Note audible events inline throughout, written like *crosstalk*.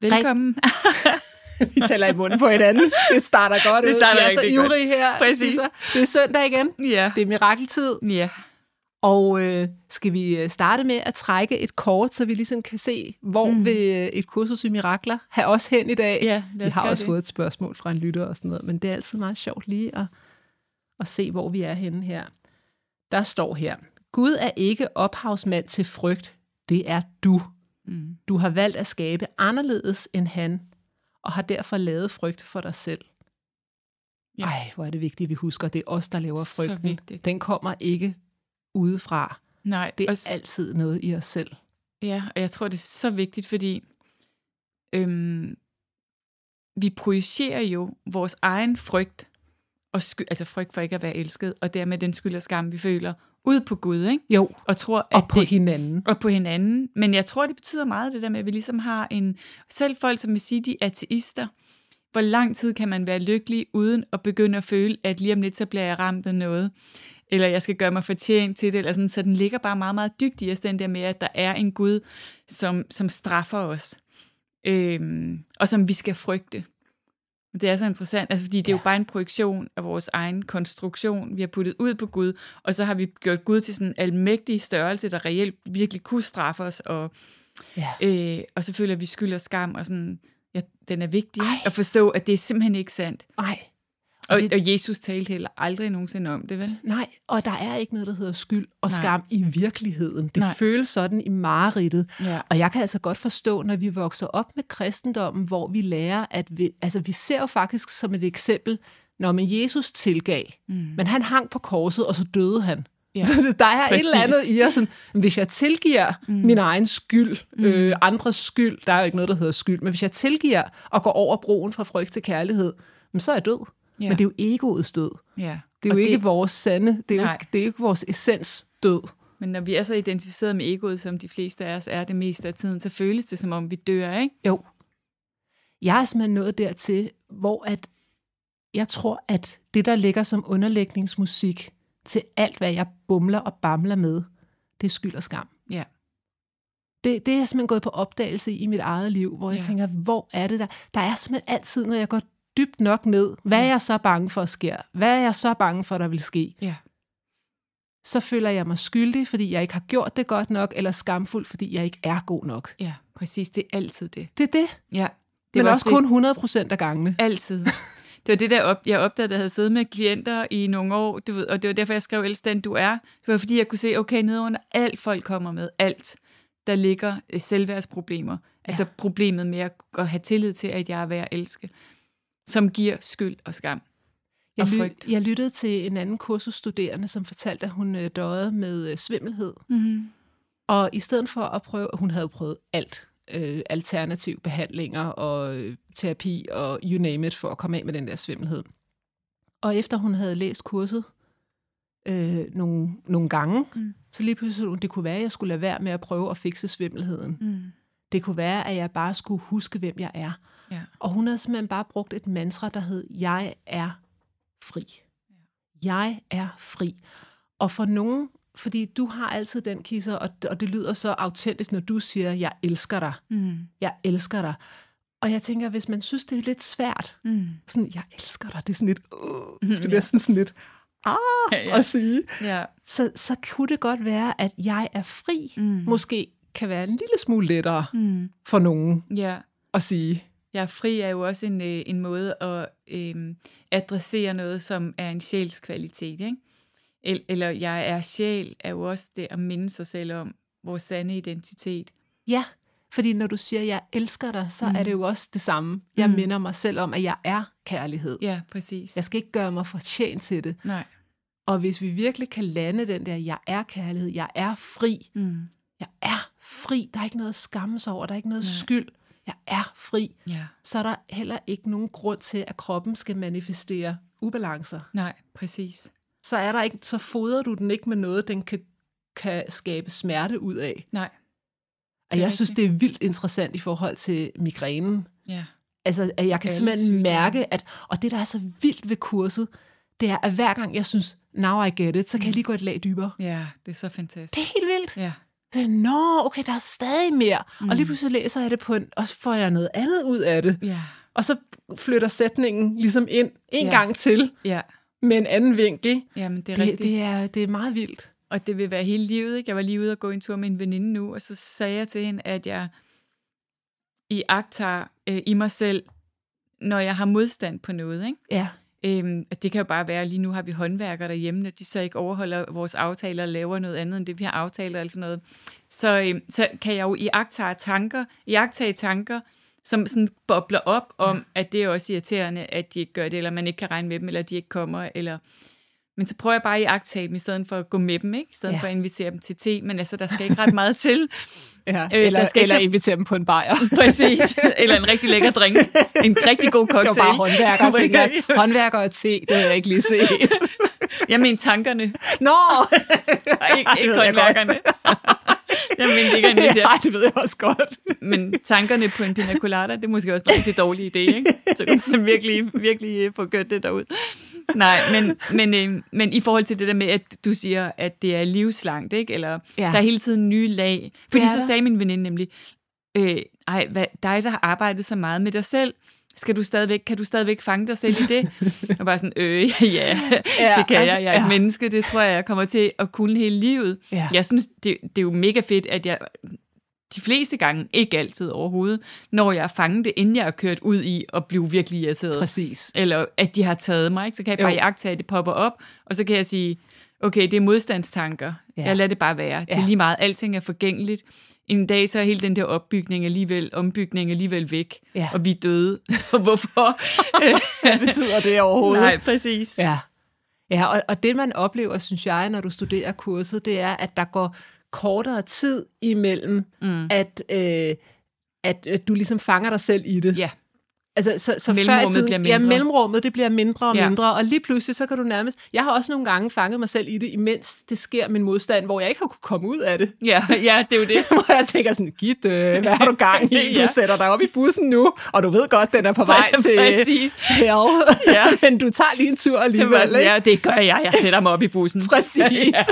Velkommen. *laughs* vi taler i munden på hinanden. Det starter godt det starter ud. Vi er så ivrige her. Præcis. Det er søndag igen. Ja. Det er mirakeltid. Ja. Og øh, skal vi øh, starte med at trække et kort, så vi ligesom kan se, hvor mm. vil øh, et kursus i mirakler have os hen i dag? Ja, vi har også det. fået et spørgsmål fra en lytter og sådan noget, men det er altid meget sjovt lige at, at se, hvor vi er henne her. Der står her, Gud er ikke ophavsmand til frygt, det er du. Mm. Du har valgt at skabe anderledes end han, og har derfor lavet frygt for dig selv. Ja. Ej, hvor er det vigtigt, at vi husker, at det er os, der laver frygten. Den kommer ikke udefra. Nej, det er også, altid noget i os selv. Ja, og jeg tror, det er så vigtigt, fordi øhm, vi projicerer jo vores egen frygt, og sky, altså frygt for ikke at være elsket, og dermed den skyld og skam, vi føler, ud på Gud, ikke? Jo, og, tror, at og på det, hinanden. Og på hinanden. Men jeg tror, det betyder meget det der med, at vi ligesom har en... Selv folk, som vil sige, de er ateister, hvor lang tid kan man være lykkelig, uden at begynde at føle, at lige om lidt, så bliver jeg ramt af noget, eller jeg skal gøre mig fortjent til det, eller sådan, så den ligger bare meget, meget dybt i os, den der med, at der er en Gud, som, som straffer os, øhm, og som vi skal frygte. Det er så interessant, altså fordi det er jo bare en projektion af vores egen konstruktion, vi har puttet ud på Gud, og så har vi gjort Gud til sådan en almægtig størrelse, der reelt virkelig kunne straffe os, og, ja. øh, og så føler vi skyld og skam, og sådan, ja, den er vigtig Ej. at forstå, at det er simpelthen ikke sandt. Nej. Og, det, og Jesus talte heller aldrig nogensinde om det, vel? Nej, og der er ikke noget, der hedder skyld og nej. skam i virkeligheden. Det nej. føles sådan i mareridtet. Ja. Og jeg kan altså godt forstå, når vi vokser op med kristendommen, hvor vi lærer, at vi, altså vi ser jo faktisk som et eksempel, når man Jesus tilgav, mm. men han hang på korset, og så døde han. Ja. Så der er Præcis. et eller andet i os, som, hvis jeg tilgiver mm. min egen skyld, mm. øh, andres skyld, der er jo ikke noget, der hedder skyld, men hvis jeg tilgiver og går over broen fra frygt til kærlighed, så er jeg død. Ja. Men det er jo egoets død. Ja. Det er jo og ikke det, vores sande, det er, jo ikke, det er jo ikke vores essens død. Men når vi er så identificeret med egoet, som de fleste af os er det meste af tiden, så føles det, som om vi dør, ikke? Jo. Jeg er simpelthen nået dertil, hvor at jeg tror, at det, der ligger som underlægningsmusik til alt, hvad jeg bumler og bamler med, det er skyld og skam. Ja. Det, det er jeg simpelthen gået på opdagelse i mit eget liv, hvor jeg ja. tænker, hvor er det der? Der er simpelthen altid, når jeg går dybt nok ned. Hvad er jeg så bange for at sker? Hvad er jeg så bange for, der vil ske? Ja. Så føler jeg mig skyldig, fordi jeg ikke har gjort det godt nok, eller skamfuld, fordi jeg ikke er god nok. Ja, præcis. Det er altid det. Det er det. Ja. Det Men også det. kun 100 procent af gangene. Altid. Det var det, der op, jeg opdagede, at jeg havde siddet med klienter i nogle år, du ved, og det var derfor, jeg skrev Elst, den du er. Det var fordi, jeg kunne se, okay, nede under alt folk kommer med, alt, der ligger øh, selvværdsproblemer. Altså ja. Altså problemet med at have tillid til, at jeg er værd at elske som giver skyld og skam jeg, og frygt. Jeg lyttede til en anden kursusstuderende, som fortalte, at hun øh, døde med øh, svimmelhed. Mm-hmm. Og i stedet for at prøve, hun havde prøvet alt, øh, alternative behandlinger og øh, terapi og you name it, for at komme af med den der svimmelhed. Og efter hun havde læst kurset øh, nogle, nogle gange, mm. så lige pludselig, det kunne være, at jeg skulle lade være med at prøve at fikse svimmelheden. Mm. Det kunne være, at jeg bare skulle huske, hvem jeg er. Ja. Og hun havde simpelthen bare brugt et mantra, der hed, jeg er fri. Ja. Jeg er fri. Og for nogen, fordi du har altid den kisser, og, og det lyder så autentisk, når du siger, jeg elsker dig. Mm. Jeg elsker dig. Og jeg tænker, hvis man synes, det er lidt svært, mm. sådan, jeg elsker dig, det er sådan lidt, uh, *laughs* det er ja. sådan, sådan lidt, ah, ja, ja. at sige, ja. så, så kunne det godt være, at jeg er fri, mm. måske kan være en lille smule lettere mm. for nogen ja. at sige. Jeg er fri er jo også en, øh, en måde at øh, adressere noget, som er en sjælskvalitet. Ikke? Eller jeg er sjæl, er jo også det at minde sig selv om vores sande identitet. Ja, fordi når du siger, jeg elsker dig, så mm. er det jo også det samme. Jeg mm. minder mig selv om, at jeg er kærlighed. Ja, præcis. Jeg skal ikke gøre mig fortjent til det. Nej. Og hvis vi virkelig kan lande den der, jeg er kærlighed, jeg er fri, mm. jeg er fri, der er ikke noget at skamme sig over, der er ikke noget Nej. skyld, jeg er fri, ja. så er der heller ikke nogen grund til, at kroppen skal manifestere ubalancer. Nej, præcis. Så er der ikke, så fodrer du den ikke med noget, den kan, kan skabe smerte ud af. Nej. Og jeg synes, det er vildt interessant i forhold til migrænen. Ja. Altså, at jeg kan Alle simpelthen syge. mærke, at, og det, der er så vildt ved kurset, det er, at hver gang jeg synes, now I get it, så kan jeg mm. lige gå et lag dybere. Ja, det er så fantastisk. Det er helt vildt. Ja. Så, Nå, okay, der er stadig mere. Mm. Og lige mm. pludselig læser jeg det på en, og så får jeg noget andet ud af det. Ja. Og så flytter sætningen ligesom ind en ja. gang til, ja. med en anden vinkel. Jamen, det er det, rigtigt. Det er, det er meget vildt. Og det vil være hele livet. Ikke? Jeg var lige ude og gå en tur med en veninde nu, og så sagde jeg til hende, at jeg i agtager øh, i mig selv, når jeg har modstand på noget. Ikke? Ja. Øhm, det kan jo bare være, at lige nu har vi håndværkere derhjemme, at de så ikke overholder vores aftaler og laver noget andet end det, vi har aftalt og sådan noget. Så, øhm, så kan jeg jo i agtage tanker, i agtage tanker, som sådan bobler op om, ja. at det er også irriterende, at de ikke gør det, eller man ikke kan regne med dem, eller de ikke kommer, eller men så prøver jeg bare at agtage dem, i stedet for at gå med dem, ikke? i stedet ja. for at invitere dem til te. Men altså, der skal ikke ret meget til. *laughs* Ja, øh, eller, der skal eller ikke... invitere dem på en bajer. *laughs* Præcis. Eller en rigtig lækker drink. En rigtig god cocktail. *laughs* Det var bare håndværker, tænker Håndværker og te, det har jeg ikke lige set. jeg mener tankerne. Nå! ikke ikke håndværkerne. Jeg mener ikke invitere. Ja, det ved jeg også godt. Men tankerne på en pina colada, det er måske også en rigtig dårlig idé, ikke? Så kan man virkelig, virkelig få gjort det derud. *laughs* Nej, men, men, øh, men i forhold til det der med, at du siger, at det er livslangt, ikke? Eller ja. der er hele tiden nye lag. Fordi så sagde min veninde nemlig, øh, ej, hvad, dig, der har arbejdet så meget med dig selv, skal du stadigvæk, kan du stadigvæk fange dig selv i det? Og bare sådan, øh, ja, ja, det kan jeg. Jeg er et ja. menneske, det tror jeg, jeg kommer til at kunne hele livet. Ja. Jeg synes, det, det er jo mega fedt, at jeg de fleste gange, ikke altid overhovedet, når jeg har fanget det, inden jeg er kørt ud i at blive virkelig irriteret. Præcis. Eller at de har taget mig, ikke? så kan jeg bare jagtage, at det popper op, og så kan jeg sige, okay, det er modstandstanker. Ja. Jeg lader det bare være. Ja. Det er lige meget. Alting er forgængeligt. En dag så er hele den der opbygning alligevel, ombygning alligevel væk, ja. og vi er døde. *laughs* Så hvorfor? *laughs* Hvad betyder det overhovedet? Nej, præcis. Ja, ja og, og det man oplever, synes jeg, når du studerer kurset, det er, at der går kortere tid imellem, mm. at, øh, at, at du ligesom fanger dig selv i det. Ja. Altså, så, så mellemrummet tiden, bliver mindre. Ja, mellemrummet det bliver mindre og ja. mindre, og lige pludselig så kan du nærmest... Jeg har også nogle gange fanget mig selv i det, imens det sker min modstand, hvor jeg ikke har kunne komme ud af det. Ja, ja det er jo det. *laughs* hvor jeg tænker sådan, Gitt, øh, hvad har du gang i? *laughs* Du ja. sætter dig op i bussen nu, og du ved godt, den er på *laughs* vej til Præcis. hell. Ja. Men du tager lige en tur alligevel, ikke? Ja, det gør jeg. Jeg sætter mig op i bussen. Præcis. ja.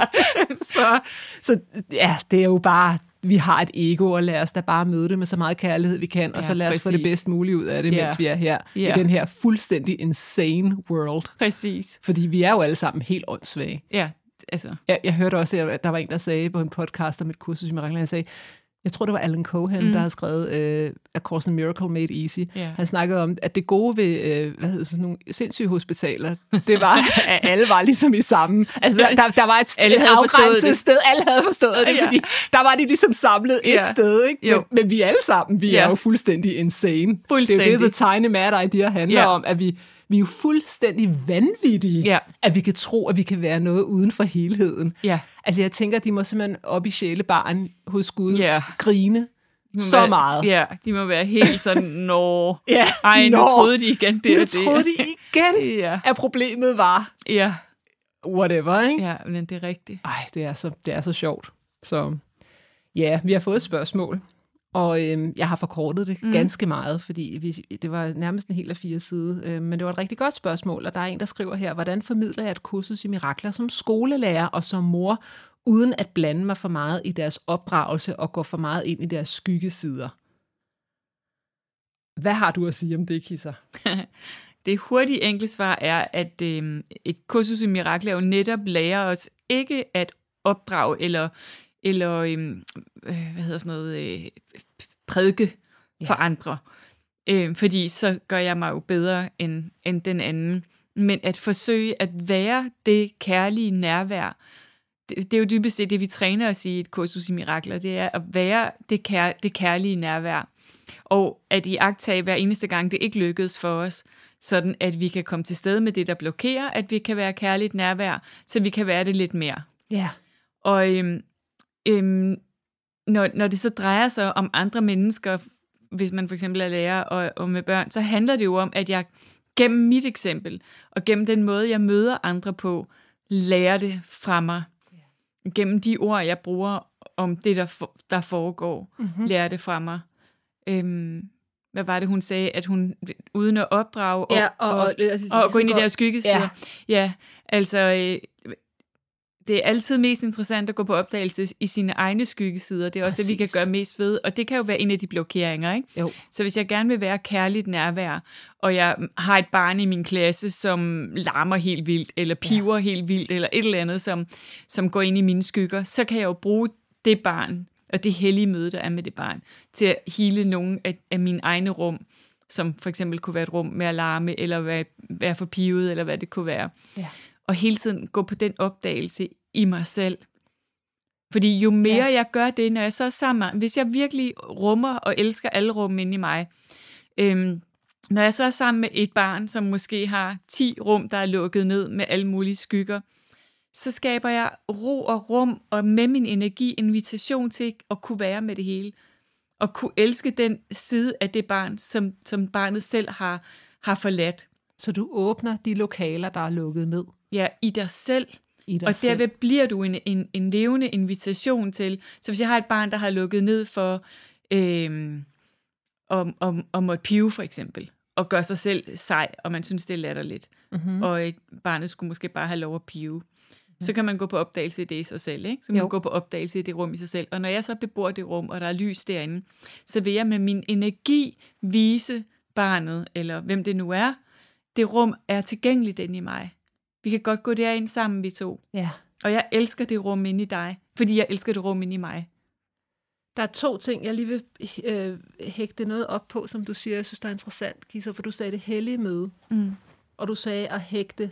så, så ja, det er jo bare vi har et ego, og lad os da bare møde det med så meget kærlighed, vi kan, ja, og så lad os præcis. få det bedst muligt ud af det, ja. mens vi er her ja. i den her fuldstændig insane world. Præcis. Fordi vi er jo alle sammen helt åndssvage. Ja, altså. Jeg, jeg hørte også, at der var en, der sagde på en podcast om et kursus i Miracle, han sagde, jeg tror, det var Alan Cohen, mm. der har skrevet uh, A Course in Miracle Made Easy. Yeah. Han snakkede om, at det gode ved uh, hvad hedder sådan nogle sindssyge hospitaler, det var, *laughs* at alle var ligesom i samme. Altså, der, der, der var et, alle et afgrænset sted. Alle havde forstået det, ja. fordi der var de ligesom samlet et ja. sted. Ikke? Men, men vi alle sammen, vi ja. er jo fuldstændig insane. Fuldstændig. Det er jo det, The Tiny Mad Idea handler ja. om, at vi vi er jo fuldstændig vanvittige, ja. at vi kan tro, at vi kan være noget uden for helheden. Ja. Altså jeg tænker, de må simpelthen op i sjælebaren hos Gud ja. grine så være, meget. Ja, de må være helt sådan, nå, *laughs* ja, ej, nu troede de igen det Nu troede de igen, *laughs* ja. at problemet var ja. whatever, ikke? Ja, men det er rigtigt. Ej, det er så, det er så sjovt. Så ja, vi har fået et spørgsmål. Og øh, jeg har forkortet det mm. ganske meget, fordi vi, det var nærmest en helt af fire side. Øh, men det var et rigtig godt spørgsmål, og der er en, der skriver her, hvordan formidler jeg et kursus i mirakler som skolelærer og som mor, uden at blande mig for meget i deres opdragelse og gå for meget ind i deres skyggesider? Hvad har du at sige om det, Kisser? *laughs* det hurtige enkle svar er, at øh, et kursus i mirakler jo netop lærer os ikke at opdrage eller eller øhm, øh, hvad hedder sådan noget, øh, prædike ja. for andre. øh, fordi så gør jeg mig jo bedre end, end den anden. Men at forsøge at være det kærlige nærvær, det, det er jo dybest set det, vi træner os i et kursus i mirakler, det er at være det, kær, det kærlige nærvær. Og at i agtage hver eneste gang, det ikke lykkedes for os, sådan at vi kan komme til stede med det, der blokerer, at vi kan være kærligt nærvær, så vi kan være det lidt mere. Ja. Og øhm, øhm, når, når det så drejer sig om andre mennesker, hvis man for eksempel er lærer og, og med børn, så handler det jo om, at jeg gennem mit eksempel, og gennem den måde, jeg møder andre på, lærer det fra mig. Gennem de ord, jeg bruger om det, der, for, der foregår, mm-hmm. lærer det fra mig. Øhm, hvad var det, hun sagde, at hun uden at opdrage og, ja, og, og, og, og, og gå ind i deres skyggesider. Ja. ja, altså øh, det er altid mest interessant at gå på opdagelse i sine egne skyggesider. Det er også Præcis. det, vi kan gøre mest ved, og det kan jo være en af de blokeringer. Ikke? Jo. Så hvis jeg gerne vil være kærligt nærvær, og jeg har et barn i min klasse, som larmer helt vildt, eller piver ja. helt vildt, eller et eller andet, som, som går ind i mine skygger, så kan jeg jo bruge det barn, og det hellige møde, der er med det barn, til at hele nogle af, af mine egne rum, som for eksempel kunne være et rum med alarme, eller være, være for pivet, eller hvad det kunne være. Ja og hele tiden gå på den opdagelse i mig selv. Fordi jo mere ja. jeg gør det, når jeg så er sammen, hvis jeg virkelig rummer og elsker alle rum inde i mig, øhm, når jeg så er sammen med et barn, som måske har 10 rum, der er lukket ned med alle mulige skygger, så skaber jeg ro og rum, og med min energi invitation til at kunne være med det hele. Og kunne elske den side af det barn, som, som barnet selv har, har forladt. Så du åbner de lokaler, der er lukket ned? Ja, i dig selv. I dig og derved selv. bliver du en, en, en levende invitation til. Så hvis jeg har et barn, der har lukket ned for øh, om, om, om at pive for eksempel, og gør sig selv sej, og man synes, det er latterligt, mm-hmm. og barnet skulle måske bare have lov at pive, mm-hmm. så kan man gå på opdagelse i det i sig selv. Ikke? Så man jo. gå på opdagelse i det rum i sig selv. Og når jeg så bebor det rum, og der er lys derinde, så vil jeg med min energi vise barnet, eller hvem det nu er, det rum er tilgængeligt inde i mig. Vi kan godt gå derind sammen, vi to. Ja. Og jeg elsker det rum inde i dig, fordi jeg elsker det rum inde i mig. Der er to ting, jeg lige vil øh, hægte noget op på, som du siger, jeg synes, der er interessant, Kisser, for du sagde det hellige møde, mm. og du sagde at hægte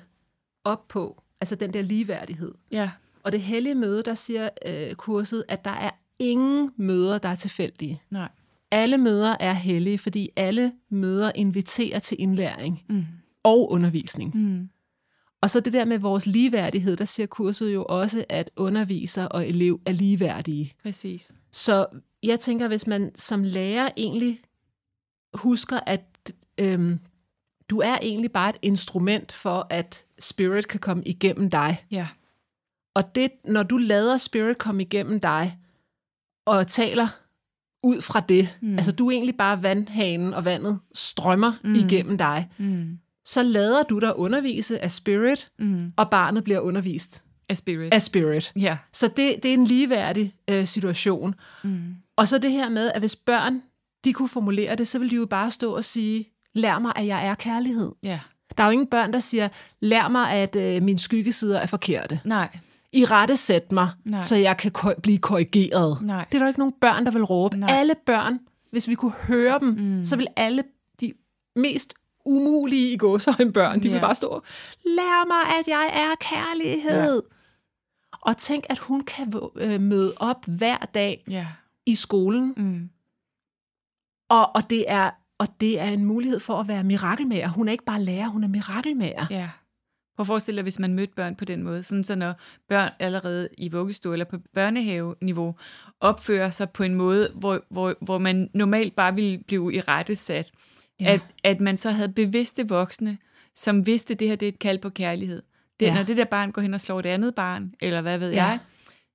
op på, altså den der ligeværdighed. Ja. Og det hellige møde, der siger øh, kurset, at der er ingen møder, der er tilfældige. Nej. Alle møder er hellige, fordi alle møder inviterer til indlæring mm. Og undervisning. Mm. Og så det der med vores ligeværdighed, der siger kurset jo også, at underviser og elev er ligeværdige. Præcis. Så jeg tænker, hvis man som lærer egentlig husker, at øhm, du er egentlig bare et instrument for, at spirit kan komme igennem dig. Ja. Og det, når du lader spirit komme igennem dig, og taler ud fra det, mm. altså du er egentlig bare vandhanen, og vandet strømmer mm. igennem dig. Mm så lader du dig undervise af spirit, mm. og barnet bliver undervist af spirit. Af spirit. Ja. Så det, det er en ligeværdig øh, situation. Mm. Og så det her med, at hvis børn de kunne formulere det, så ville de jo bare stå og sige, lær mig, at jeg er kærlighed. Ja. Der er jo ingen børn, der siger, lær mig, at øh, mine skyggesider er forkerte. Nej. I rette sæt mig, Nej. så jeg kan ko- blive korrigeret. Nej. Det er der ikke nogen børn, der vil råbe. Nej. Alle børn, hvis vi kunne høre dem, mm. så vil alle de mest umulige i gåsøjne børn. De yeah. vil bare stå, lær mig, at jeg er kærlighed. Yeah. Og tænk, at hun kan øh, møde op hver dag yeah. i skolen. Mm. Og, og, det er, og det er en mulighed for at være mirakelmager. Hun er ikke bare lærer, hun er mirakelmager. Ja. Prøv at forestille dig, hvis man mødte børn på den måde. Sådan så når børn allerede i vuggestue eller på børnehave-niveau opfører sig på en måde, hvor, hvor, hvor man normalt bare ville blive i rette sat, Ja. At, at man så havde bevidste voksne, som vidste, at det her det er et kald på kærlighed. Det, ja. Når det der barn går hen og slår et andet barn, eller hvad ved ja. jeg,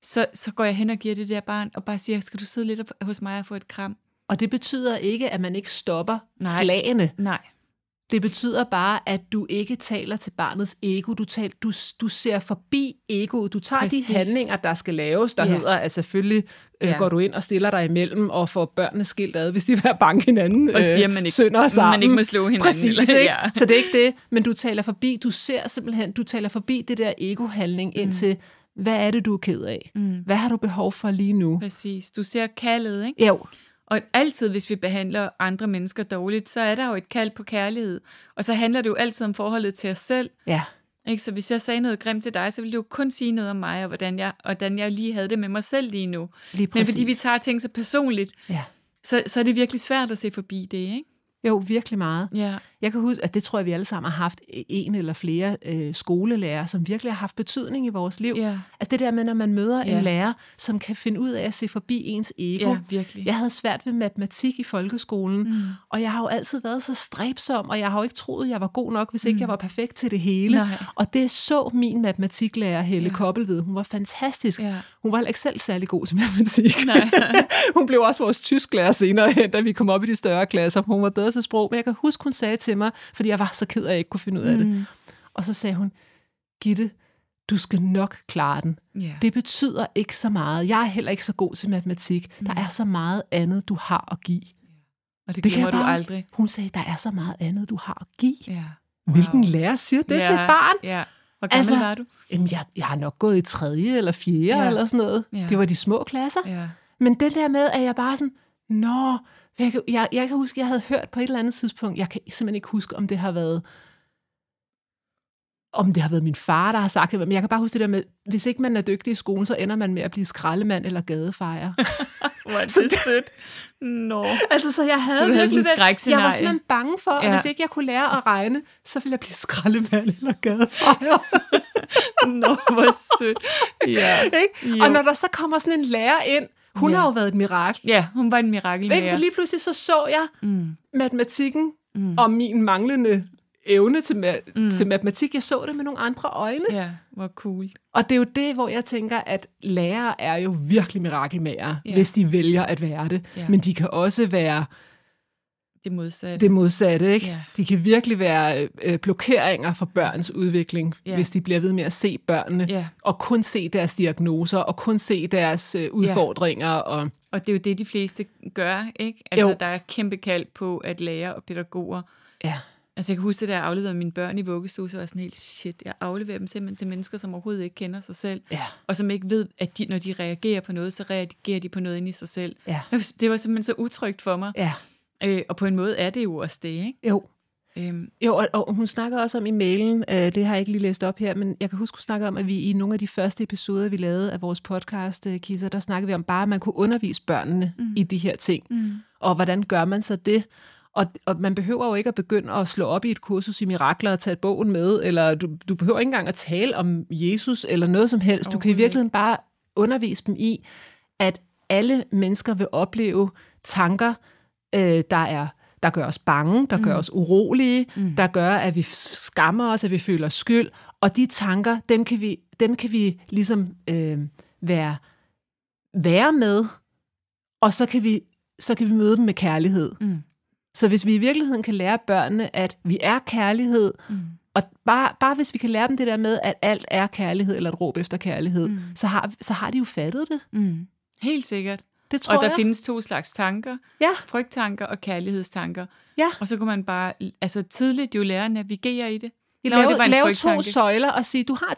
så, så går jeg hen og giver det der barn, og bare siger, skal du sidde lidt hos mig og få et kram? Og det betyder ikke, at man ikke stopper Nej. slagene. Nej. Det betyder bare, at du ikke taler til barnets ego. Du, taler, du, du ser forbi egoet. Du tager Præcis. de handlinger, der skal laves, der ja. hedder, at selvfølgelig øh, ja. går du ind og stiller dig imellem og får børnene skilt ad, hvis de vil banke hinanden. Og siger, man ikke, sønder sammen. man ikke må slå hinanden. Præcis, ikke? Ja. Så det er ikke det. Men du taler forbi, du ser simpelthen, du taler forbi det der ego-handling mm. ind til, hvad er det, du er ked af? Mm. Hvad har du behov for lige nu? Præcis. Du ser kaldet, ikke? Jo. Og altid, hvis vi behandler andre mennesker dårligt, så er der jo et kald på kærlighed. Og så handler det jo altid om forholdet til os selv. Ja. Ikke? Så hvis jeg sagde noget grimt til dig, så ville du jo kun sige noget om mig, og hvordan jeg, og hvordan jeg lige havde det med mig selv lige nu. Lige Men fordi vi tager ting så personligt, Ja. så, så er det virkelig svært at se forbi det, ikke? Jo, virkelig meget. Ja. Jeg kan huske, at det tror jeg, vi alle sammen har haft en eller flere øh, skolelærer, som virkelig har haft betydning i vores liv. Ja. Altså det der med, når man møder Ja. en lærer, som kan finde ud af at se forbi ens ego. Ja, virkelig. Jeg havde svært ved matematik i folkeskolen, mm. og jeg har jo altid været så stræbsom, og jeg har jo ikke troet, jeg var god nok, hvis ikke jeg var perfekt til det hele. Nej. Og det så min matematiklærer, Helle ja. Koppelved. Hun var fantastisk. Ja. Hun var ikke selv særlig god til matematik. Nej. *laughs* hun blev også vores tysklærer senere hen, da vi kom op i de større klasser, hun var bedre til sprog. Men jeg kan huske, hun sagde til mig, fordi jeg var så ked af, at jeg ikke kunne finde ud af det. Mm. Og så sagde hun, Gitte, du skal nok klare den. Ja. Det betyder ikke så meget. Jeg er heller ikke så god til matematik. Mm. Der er så meget andet, du har at give. Og det Det glemmer du bare aldrig. Hun sagde, der er så meget andet, du har at give. Ja. Hvilken lærer siger det ja. til et barn? Ja. Hvor gammel Altså- var du? Jamen, jeg, jeg har nok gået i tredje eller fjerde ja. eller sådan noget. Ja. Det var de små klasser. Ja. Men det der med, at jeg bare sådan, nå, jeg, kan- jeg, jeg kan huske, jeg havde hørt på et eller andet tidspunkt, jeg kan simpelthen ikke huske, om det har været, om det har været min far, der har sagt det, men jeg kan bare huske det der med, hvis ikke man er dygtig i skolen, så ender man med at blive skraldemand eller gadefejer. *laughs* Hvor er det sødt. Nå. altså, så jeg havde, Så du havde sådan den- Jeg var simpelthen bange for, at Ja. hvis ikke jeg kunne lære at regne, så ville jeg blive skraldemand eller gadefejer. *laughs* Nå, hvor sødt. Ja. *laughs* ikke? Og når der så kommer sådan en lærer ind, hun Ja. har jo været et mirakel. ja, hun var en mirakel Ikke? For lige pludselig så så jeg mm. matematikken mm. og min manglende evne til, ma- mm. til matematik. Jeg så det med nogle andre øjne. Ja, hvor cool. Og det er jo det, hvor jeg tænker, at lærere er jo virkelig mirakelmager, Ja. hvis de vælger at være det. Ja. Men de kan også være Det modsatte. det modsatte. Ikke? Ja. De kan virkelig være øh, blokeringer for børns udvikling, Ja. hvis de bliver ved med at se børnene, Ja. og kun se deres diagnoser, og kun se deres øh, udfordringer. Og, Og det er jo det, de fleste gør, ikke? Altså, Jo. der er kæmpe kald på, at lærer og pædagoger... ja. Altså, jeg kan huske, da jeg afleverede mine børn i vuggestue, så var jeg sådan helt, shit, jeg afleverer dem simpelthen til mennesker, som overhovedet ikke kender sig selv, Ja. og som ikke ved, at de, når de reagerer på noget, så reagerer de på noget inde i sig selv. Ja. Det var simpelthen så utrygt for mig. ja. Øh, og på en måde er det jo også det, ikke? Jo. Øhm, Jo, og, og hun snakker også om i mailen, øh, det har jeg ikke lige læst op her, men jeg kan huske, hun snakker om, at vi i nogle af de første episoder, vi lavede af vores podcast, øh, Kisser, der snakkede vi om bare, at man kunne undervise børnene mm. i de her ting. Mm. Og hvordan gør man så det? Og, og man behøver jo ikke at begynde at slå op i et kursus i mirakler og tage bogen med, eller du, du behøver ikke engang at tale om Jesus eller noget som helst. Du kan i virkeligheden bare undervise dem i, at alle mennesker vil opleve tanker, øh, der er der gør os bange, der gør os urolige, mm. der gør, at vi skammer os, at vi føler skyld. Og de tanker, dem kan vi, dem kan vi ligesom øh, være, være med, og så kan, vi, så kan vi møde dem med kærlighed. Mm. Så hvis vi i virkeligheden kan lære børnene, at vi er kærlighed, mm. og bare, bare hvis vi kan lære dem det der med, at alt er kærlighed, eller et råb efter kærlighed, mm. så, har, så har de jo fattet det. mm. Helt sikkert. Det tror Og der jeg. findes to slags tanker. Ja. Frygttanker og kærlighedstanker. Ja. Og så kunne man bare altså tidligt jo lære at navigere i det. Nå, Lave, det lave to søjler og sige, du har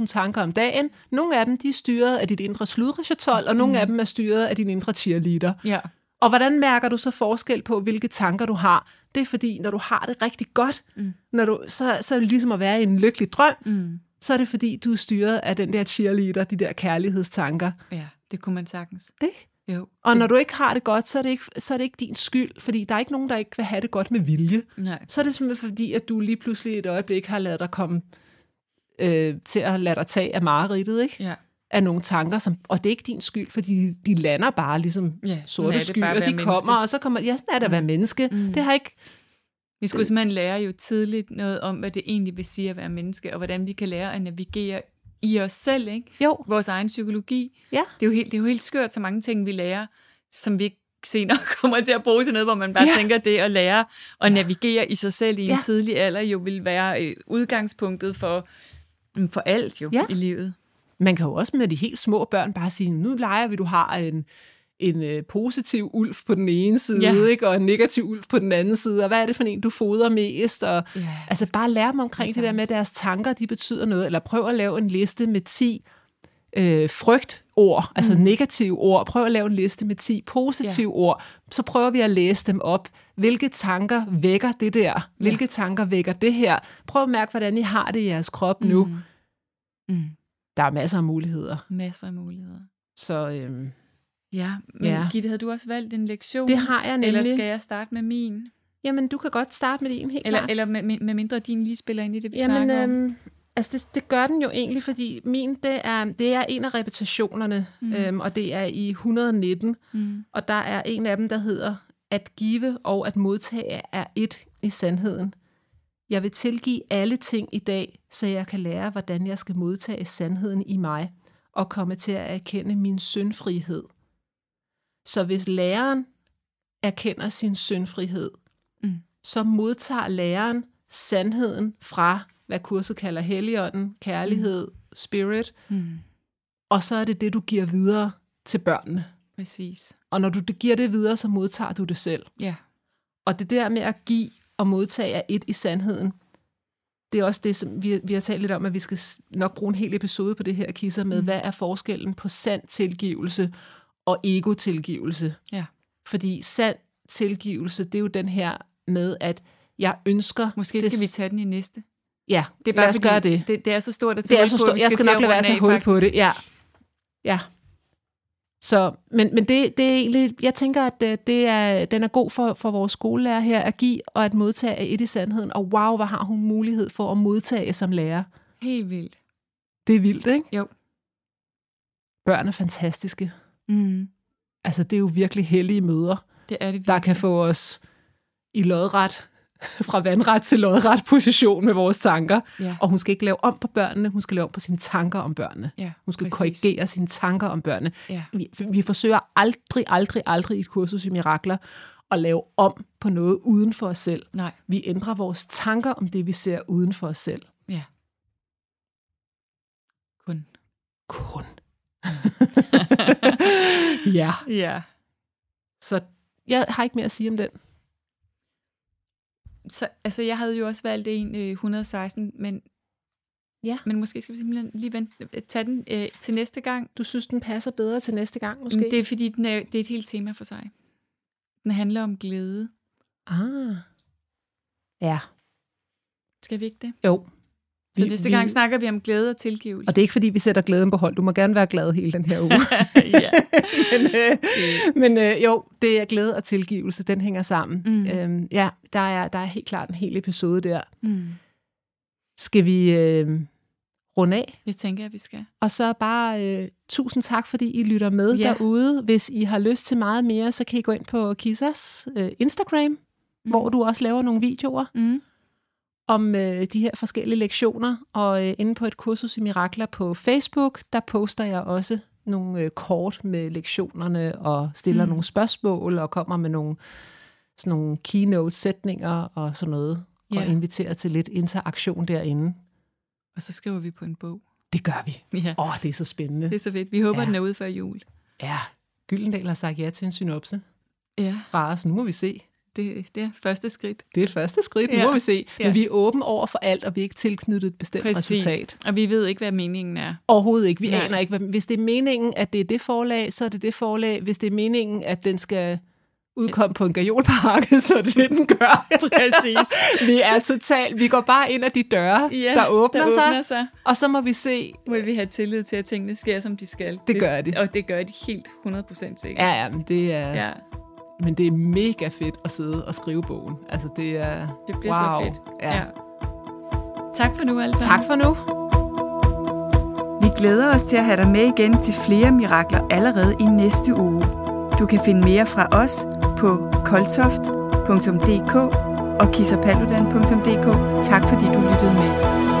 60.000 tanker om dagen. Nogle af dem de er styret af dit indre sludrechatol, og nogle Mm. af dem er styret af din indre cheerleader. Ja. Og hvordan mærker du så forskel på, hvilke tanker du har? Det er fordi, når du har det rigtig godt, mm. når du, så, så er det ligesom at være i en lykkelig drøm, Mm. så er det fordi, du er styret af den der cheerleader, de der kærlighedstanker. ja, det kunne man sagtens. Ikke? Jo. Og når du ikke har det godt, så er det ikke, så er det ikke din skyld, fordi der er ikke nogen, der ikke vil have det godt med vilje. Nej. Så er det simpelthen fordi, at du lige pludselig et øjeblik har lavet dig komme øh, til at lade dig tage af mareridtet, ikke? Ja. af nogle tanker, som, og det er ikke din skyld, fordi de, de lander bare ligesom Ja, sorte skyer, de menneske. kommer, og så kommer, ja, sådan er det at være menneske. Mm. Det har ikke, Vi skulle simpelthen lære jo tidligt noget om, hvad det egentlig vil sige at være menneske, og hvordan vi kan lære at navigere i os selv, ikke? jo, Vores egen psykologi. ja, Det er jo helt, det er jo helt skørt, så mange ting, vi lærer, som vi ikke senere *laughs* kommer til at bruge til noget, hvor man bare Ja. tænker, det at lære at navigere i sig selv i en Ja. tidlig alder, jo vil være øh, udgangspunktet for, mm, for alt jo Ja. i livet. man kan jo også med de helt små børn bare sige, nu leger vi, du har en, en øh, positiv ulv på den ene side, Ja. ikke, og en negativ ulv på den anden side, og hvad er det for en, du fodrer mest? Og, Ja. Altså bare lære dem omkring det der med, at deres tanker, de betyder noget, eller prøv at lave en liste med 10 øh, frygtord, altså mm. negative ord. Prøv at lave en liste med 10 positive ja. ord. Så prøver vi at læse dem op. Hvilke tanker vækker det der? Hvilke ja. tanker vækker det her? Prøv at mærke, hvordan I har det i jeres krop mm. nu. Mm. Der er masser af muligheder. Masser af muligheder. Så øhm, ja, men ja. Gitte, havde du også valgt en lektion? Det har jeg nemlig. Eller skal jeg starte med min? Jamen, du kan godt starte med din, helt eller, klart. Eller med, med mindre din lige spiller ind i det, vi Jamen, snakker øhm, om. Altså, det, det gør den jo egentlig, fordi min, det er, det er en af repetitionerne, mm. øhm, og det er i 119, mm. og der er en af dem, der hedder, at give og at modtage er et i sandheden. Jeg vil tilgive alle ting i dag, så jeg kan lære, hvordan jeg skal modtage sandheden i mig, og komme til at erkende min syndfrihed. Så hvis læreren erkender sin syndfrihed, mm. så modtager læreren sandheden fra, hvad kurset kalder helligånden, kærlighed, mm. spirit, mm. og så er det det, du giver videre til børnene. Præcis. Og når du giver det videre, så modtager du det selv. Ja. Og det der med at give og modtage er et i sandheden, det er også det, som vi, vi har talt lidt om, at vi skal nok bruge en hel episode på det her, Kisser, med, mm. hvad er forskellen på sand tilgivelse og ego-tilgivelse? Ja. Fordi sand tilgivelse, det er jo den her med, at jeg ønsker... Måske skal det, vi tage den i næste. Ja, det er bare lad os gøre det. det. Det er så stort at det er så stort, på, Jeg skal nok lade være så hul på det, ja. Ja. Så, men, men det, det er egentlig, jeg tænker, at det, øh, det er, den er god for, for vores skolelærer her at give og at modtage af et i sandheden. Og wow, hvad har hun mulighed for at modtage som lærer. Helt vildt. Det er vildt, ikke? Jo. Børn er fantastiske. Mm. Altså, det er jo virkelig heldige møder, det er det virkelig. der kan få os i lodret *laughs* fra vandret til lodret position med vores tanker. Ja. Og hun skal ikke lave om på børnene, hun skal lave om på sine tanker om børnene. Ja, hun skal præcis. korrigere sine tanker om børnene. Ja. Vi, vi forsøger aldrig, aldrig, aldrig i et kursus i mirakler at lave om på noget uden for os selv. Nej. Vi ændrer vores tanker om det, vi ser uden for os selv. Ja. Kun. Kun. *laughs* ja. Ja. Så jeg har ikke mere at sige om den så, altså, jeg havde jo også valgt en øh, 116, men, ja. men måske skal vi simpelthen lige vente, øh, tage den øh, til næste gang. Du synes, den passer bedre til næste gang, måske? Det er, fordi den er, det er et helt tema for sig. Den handler om glæde. Ah. Ja. Skal vi ikke det? Jo. Så vi, næste gang vi, snakker vi om glæde og tilgivelse. Og det er ikke, fordi vi sætter glæden på hold. Du må gerne være glad hele den her uge. *laughs* *laughs* men øh, men øh, jo, det er glæde og tilgivelse. Den hænger sammen. Mm. Øhm, ja, der er, der er helt klart en hel episode der. Mm. Skal vi øh, runde af? Det tænker jeg, vi skal. Og så bare øh, tusind tak, fordi I lytter med ja. derude. Hvis I har lyst til meget mere, så kan I gå ind på Kissas øh, Instagram, mm. hvor du også laver nogle videoer. Mm om øh, de her forskellige lektioner, og øh, inde på et kursus i mirakler på Facebook, der poster jeg også nogle øh, kort med lektionerne, og stiller mm. nogle spørgsmål, og kommer med nogle, sådan nogle keynote-sætninger og sådan noget, yeah. og inviterer til lidt interaktion derinde. Og så skriver vi på en bog. Det gør vi. Åh, ja. oh, det er så spændende. Det er så fedt. Vi håber, ja. den er ude før jul. Ja, Gyldendal har sagt ja til en synopse. Ja. Bare, så nu må vi se det, det er første skridt. Det er første skridt, nu ja. må vi se. Men ja. vi er åbne over for alt, og vi er ikke tilknyttet et bestemt Præcis. resultat. Og vi ved ikke, hvad meningen er. Overhovedet ikke. Vi Nej. aner ikke. Hvad, hvis det er meningen, at det er det forlag, så er det det forlag. Hvis det er meningen, at den skal udkomme på en gajolpakke, så er det den gør. *laughs* Præcis. *laughs* vi er totalt, vi går bare ind ad de døre, ja, der, åbner, der sig, åbner sig, og så må vi se. Må vi have tillid til, at tingene sker, som de skal. Det, det gør de. Og det gør de helt 100% sikkert. Ja, ja, men det er... Ja. Men det er mega fedt at sidde og skrive bogen. Altså det er... Det bliver wow. så fedt. Ja. ja. Tak for nu, altså. Tak for nu. Vi glæder os til at have dig med igen til flere mirakler allerede i næste uge. Du kan finde mere fra os på koltoft.dk og kissapaludan.dk. Tak fordi du lyttede med.